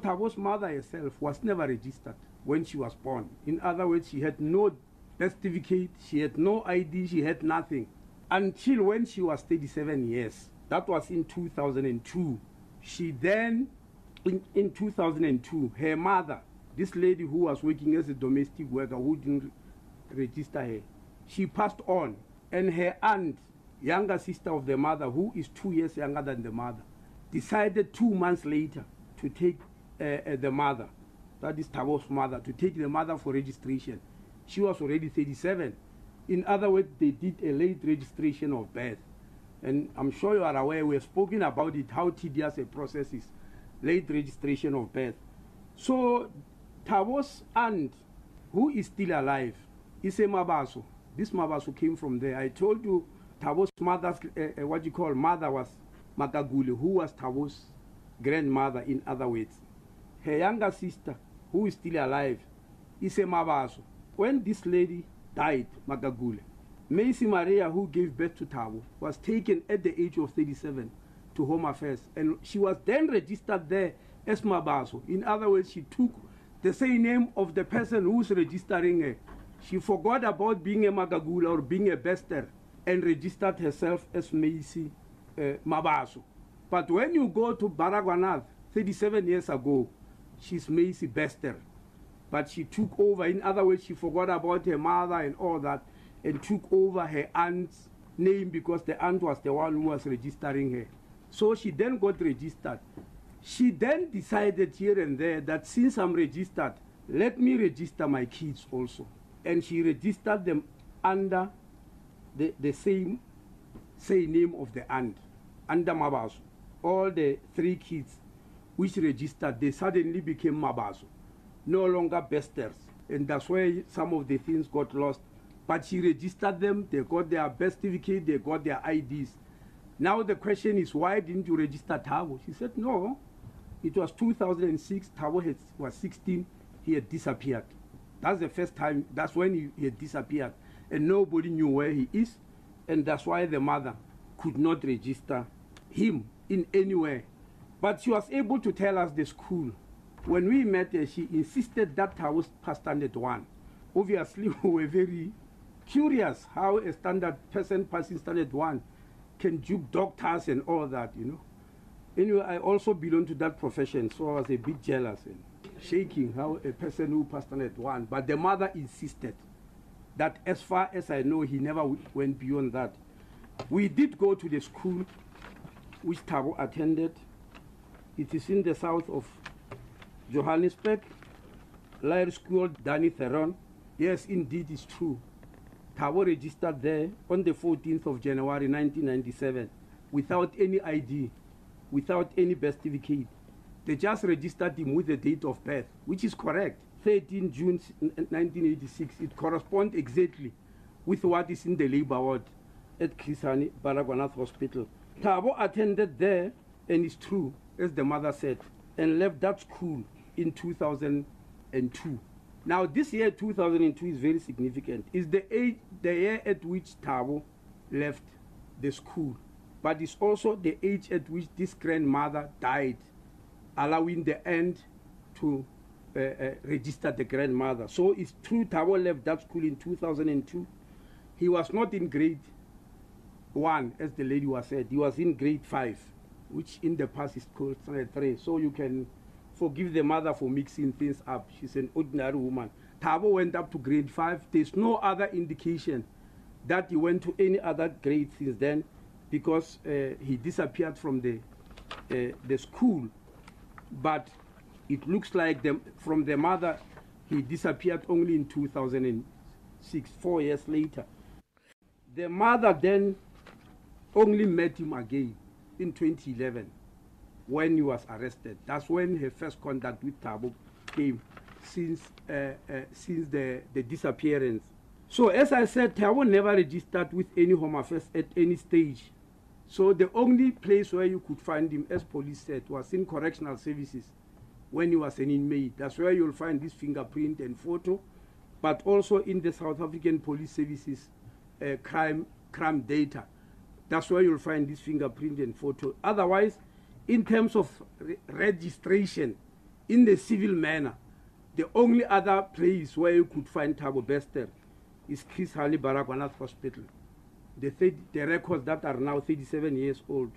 Tabo's mother herself was never registered when she was born. In other words, she had no birth certificate, she had no ID, she had nothing until when she was 37 years. That was in 2002. She then, in, in 2002, her mother, this lady who was working as a domestic worker who didn't register her, she passed on. And her aunt, younger sister of the mother, who is two years younger than the mother, decided two months later to take Eh, eh, the mother, that is Tawo's mother, to take the mother for registration. She was already 37. In other words, they did a late registration of birth. And I'm sure you are aware, we have spoken about it, how tedious a process is, late registration of birth. So Tawo's aunt, who is still alive, is a Mabaso. This Mabaso came from there. I told you Tawo's mother's, uh, what you call mother was Makagule, who was Tawo's grandmother in other words. her younger sister, who is still alive, Ise Mabaso. When this lady died, Magagule, Macy Maria, who gave birth to Tabo, was taken at the age of 37 to Home Affairs, and she was then registered there as Mabaso. In other words, she took the same name of the person who's registering her. She forgot about being a Magagula or being a Bester and registered herself as Macy uh, Mabaso. But when you go to Baragwanath 37 years ago, she's Macy Bester. But she took over. In other words, she forgot about her mother and all that and took over her aunt's name because the aunt was the one who was registering her. So she then got registered. She then decided here and there that since I'm registered, let me register my kids also. And she registered them under the, the same, same name of the aunt, under Mabasu. All the three kids which registered, they suddenly became Mabaso, no longer besters. And that's why some of the things got lost. But she registered them, they got their birth certificate, they got their IDs. Now the question is, why didn't you register Tabo? She said, no. It was 2006, Tabo had, was 16, he had disappeared. That's the first time, that's when he, he had disappeared. And nobody knew where he is. And that's why the mother could not register him in anywhere But she was able to tell us the school. When we met her, she insisted that I was past standard one. Obviously, we were very curious how a standard person passing standard one can dupe doctors and all that, you know. Anyway, I also belong to that profession, so I was a bit jealous and shaking how a person who passed standard one. But the mother insisted that as far as I know, he never went beyond that. We did go to the school which Tabo attended. It is in the south of Johannesburg, Lair School, Danny Theron. Yes, indeed, it's true. Tabo registered there on the 14th of January 1997 without any ID, without any birth certificate. They just registered him with the date of birth, which is correct. 13 June 1986. It corresponds exactly with what is in the labor ward at Kisani Baragwanath Hospital. Tabo attended there, and it's true. as the mother said, and left that school in 2002. Now, this year, 2002, is very significant. It's the, age, the year at which Tabo left the school, but it's also the age at which this grandmother died, allowing the end to uh, uh, register the grandmother. So it's true Tabo left that school in 2002. He was not in grade one, as the lady was said. He was in grade five. which in the past is called standard three. So you can forgive the mother for mixing things up. She's an ordinary woman. Tabo went up to grade five. There's no other indication that he went to any other grade since then because uh, he disappeared from the, uh, the school. But it looks like the, from the mother, he disappeared only in 2006, four years later. The mother then only met him again in 2011 when he was arrested. That's when her first contact with Tabo came since, uh, uh, since the, the disappearance. So as I said, Tabo never registered with any Home Affairs at any stage. So the only place where you could find him, as police said, was in correctional services when he was an inmate. That's where you'll find this fingerprint and photo, but also in the South African Police Services uh, crime, crime data. That's where you'll find this fingerprint and photo. Otherwise, in terms of re registration in the civil manner, the only other place where you could find Tabo Bester is Chris Harley Baragwanath Hospital. The, th the records that are now 37 years old.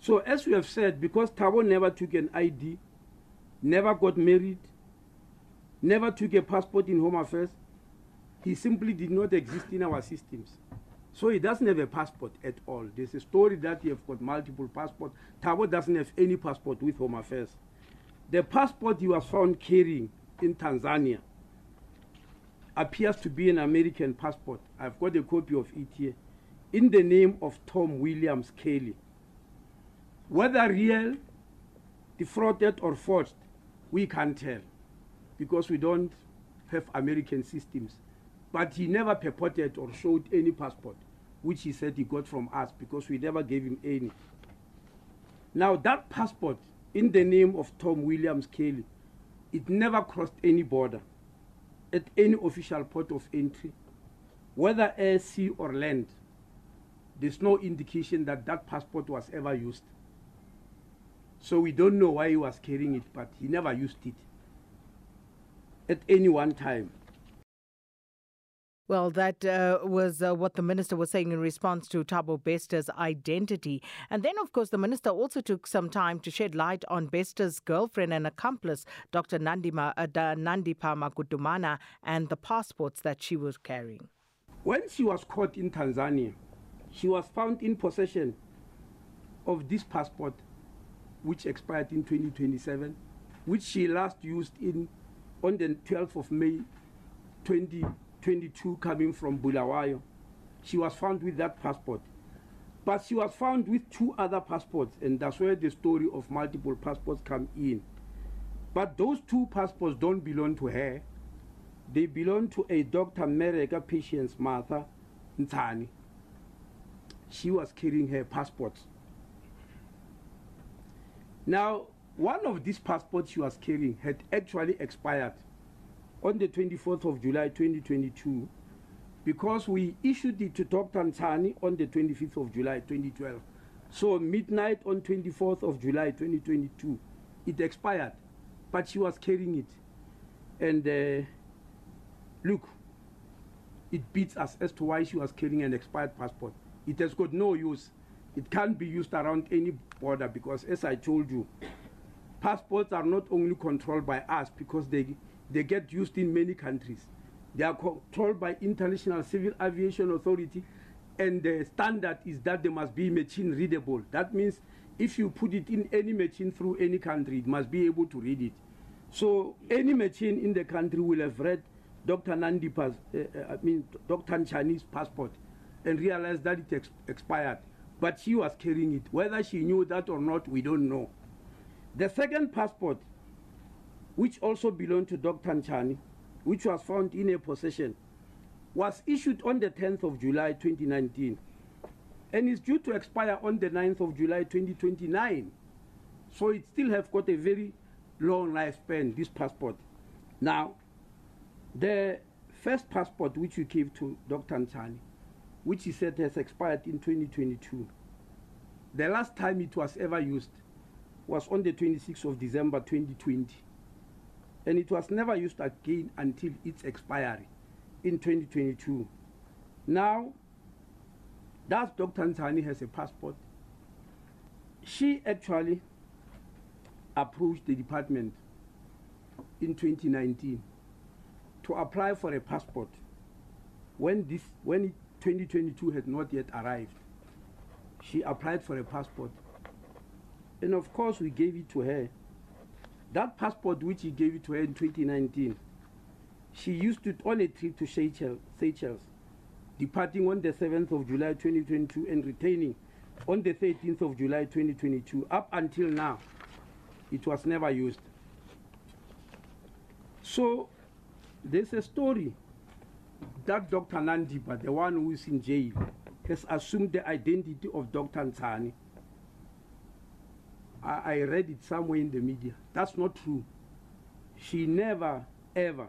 So as we have said, because Tabo never took an ID, never got married, never took a passport in Home Affairs, he simply did not exist in our systems. So he doesn't have a passport at all. There's a story that he has got multiple passports. Tabo doesn't have any passport with Home Affairs. The passport he was found carrying in Tanzania appears to be an American passport. I've got a copy of it here. In the name of Tom Williams Kelly. Whether real, defrauded or forged, we can't tell because we don't have American systems. But he never purported or showed any passport, which he said he got from us because we never gave him any. Now, that passport, in the name of Tom Williams Kelly, it never crossed any border at any official port of entry, whether air, sea, or land. There's no indication that that passport was ever used. So we don't know why he was carrying it, but he never used it at any one time. Well, that uh, was uh, what the minister was saying in response to Thabo Bester's identity. And then, of course, the minister also took some time to shed light on Bester's girlfriend and accomplice, Dr. Nandima, uh, Nandipa Makudumana, and the passports that she was carrying. When she was caught in Tanzania, she was found in possession of this passport, which expired in 2027, which she last used in on the 12th of May 2020. 22 coming from Bulawayo. She was found with that passport. But she was found with two other passports, and that's where the story of multiple passports come in. But those two passports don't belong to her. They belong to a Dr. Mereka patient's mother, Ntani. She was carrying her passports. Now, one of these passports she was carrying had actually expired. on the 24th of July 2022 because we issued it to Dr. Ntani on the 25th of July 2012. So midnight on 24th of July 2022, it expired, but she was carrying it. And uh, look, it beats us as to why she was carrying an expired passport. It has got no use. It can't be used around any border because, as I told you, passports are not only controlled by us because they They get used in many countries. They are controlled by International Civil Aviation Authority, and the standard is that they must be machine readable. That means if you put it in any machine through any country, it must be able to read it. So any machine in the country will have read Dr. Nandipa's, uh, eh, eh, I mean, Dr. Nchani's passport and realized that it ex expired. But she was carrying it. Whether she knew that or not, we don't know. The second passport which also belonged to Dr. Nchani, which was found in her possession, was issued on the 10th of July 2019 and is due to expire on the 9th of July 2029. So it still have got a very long lifespan, this passport. Now, the first passport which you gave to Dr. Nchani, which he said has expired in 2022, the last time it was ever used was on the 26th of December 2020. and it was never used again until its expiry in 2022. Now, that Dr. Ntani has a passport. She actually approached the department in 2019 to apply for a passport when this when 2022 had not yet arrived she applied for a passport and of course we gave it to her That passport which he gave it to her in 2019, she used it on a trip to Seychelles, departing on the 7th of July 2022 and returning on the 13th of July 2022. Up until now, it was never used. So there's a story that Dr. Nandiba, the one who is in jail, has assumed the identity of Dr. Ntani. I, I read it somewhere in the media. That's not true. She never, ever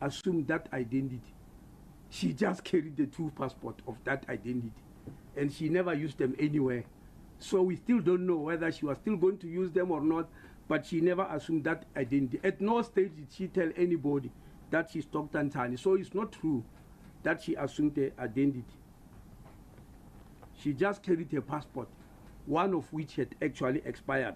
assumed that identity. She just carried the two passports of that identity. And she never used them anywhere. So we still don't know whether she was still going to use them or not, but she never assumed that identity. At no stage did she tell anybody that she stopped Tantani. So it's not true that she assumed the identity. She just carried her passport one of which had actually expired.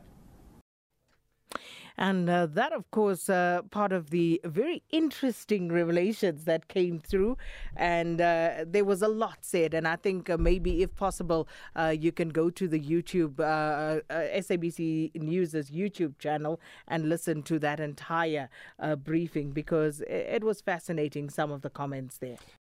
And uh, that, of course, uh, part of the very interesting revelations that came through. And uh, there was a lot said. And I think uh, maybe, if possible, uh, you can go to the YouTube, uh, uh, SABC News' YouTube channel and listen to that entire uh, briefing because it, it was fascinating, some of the comments there.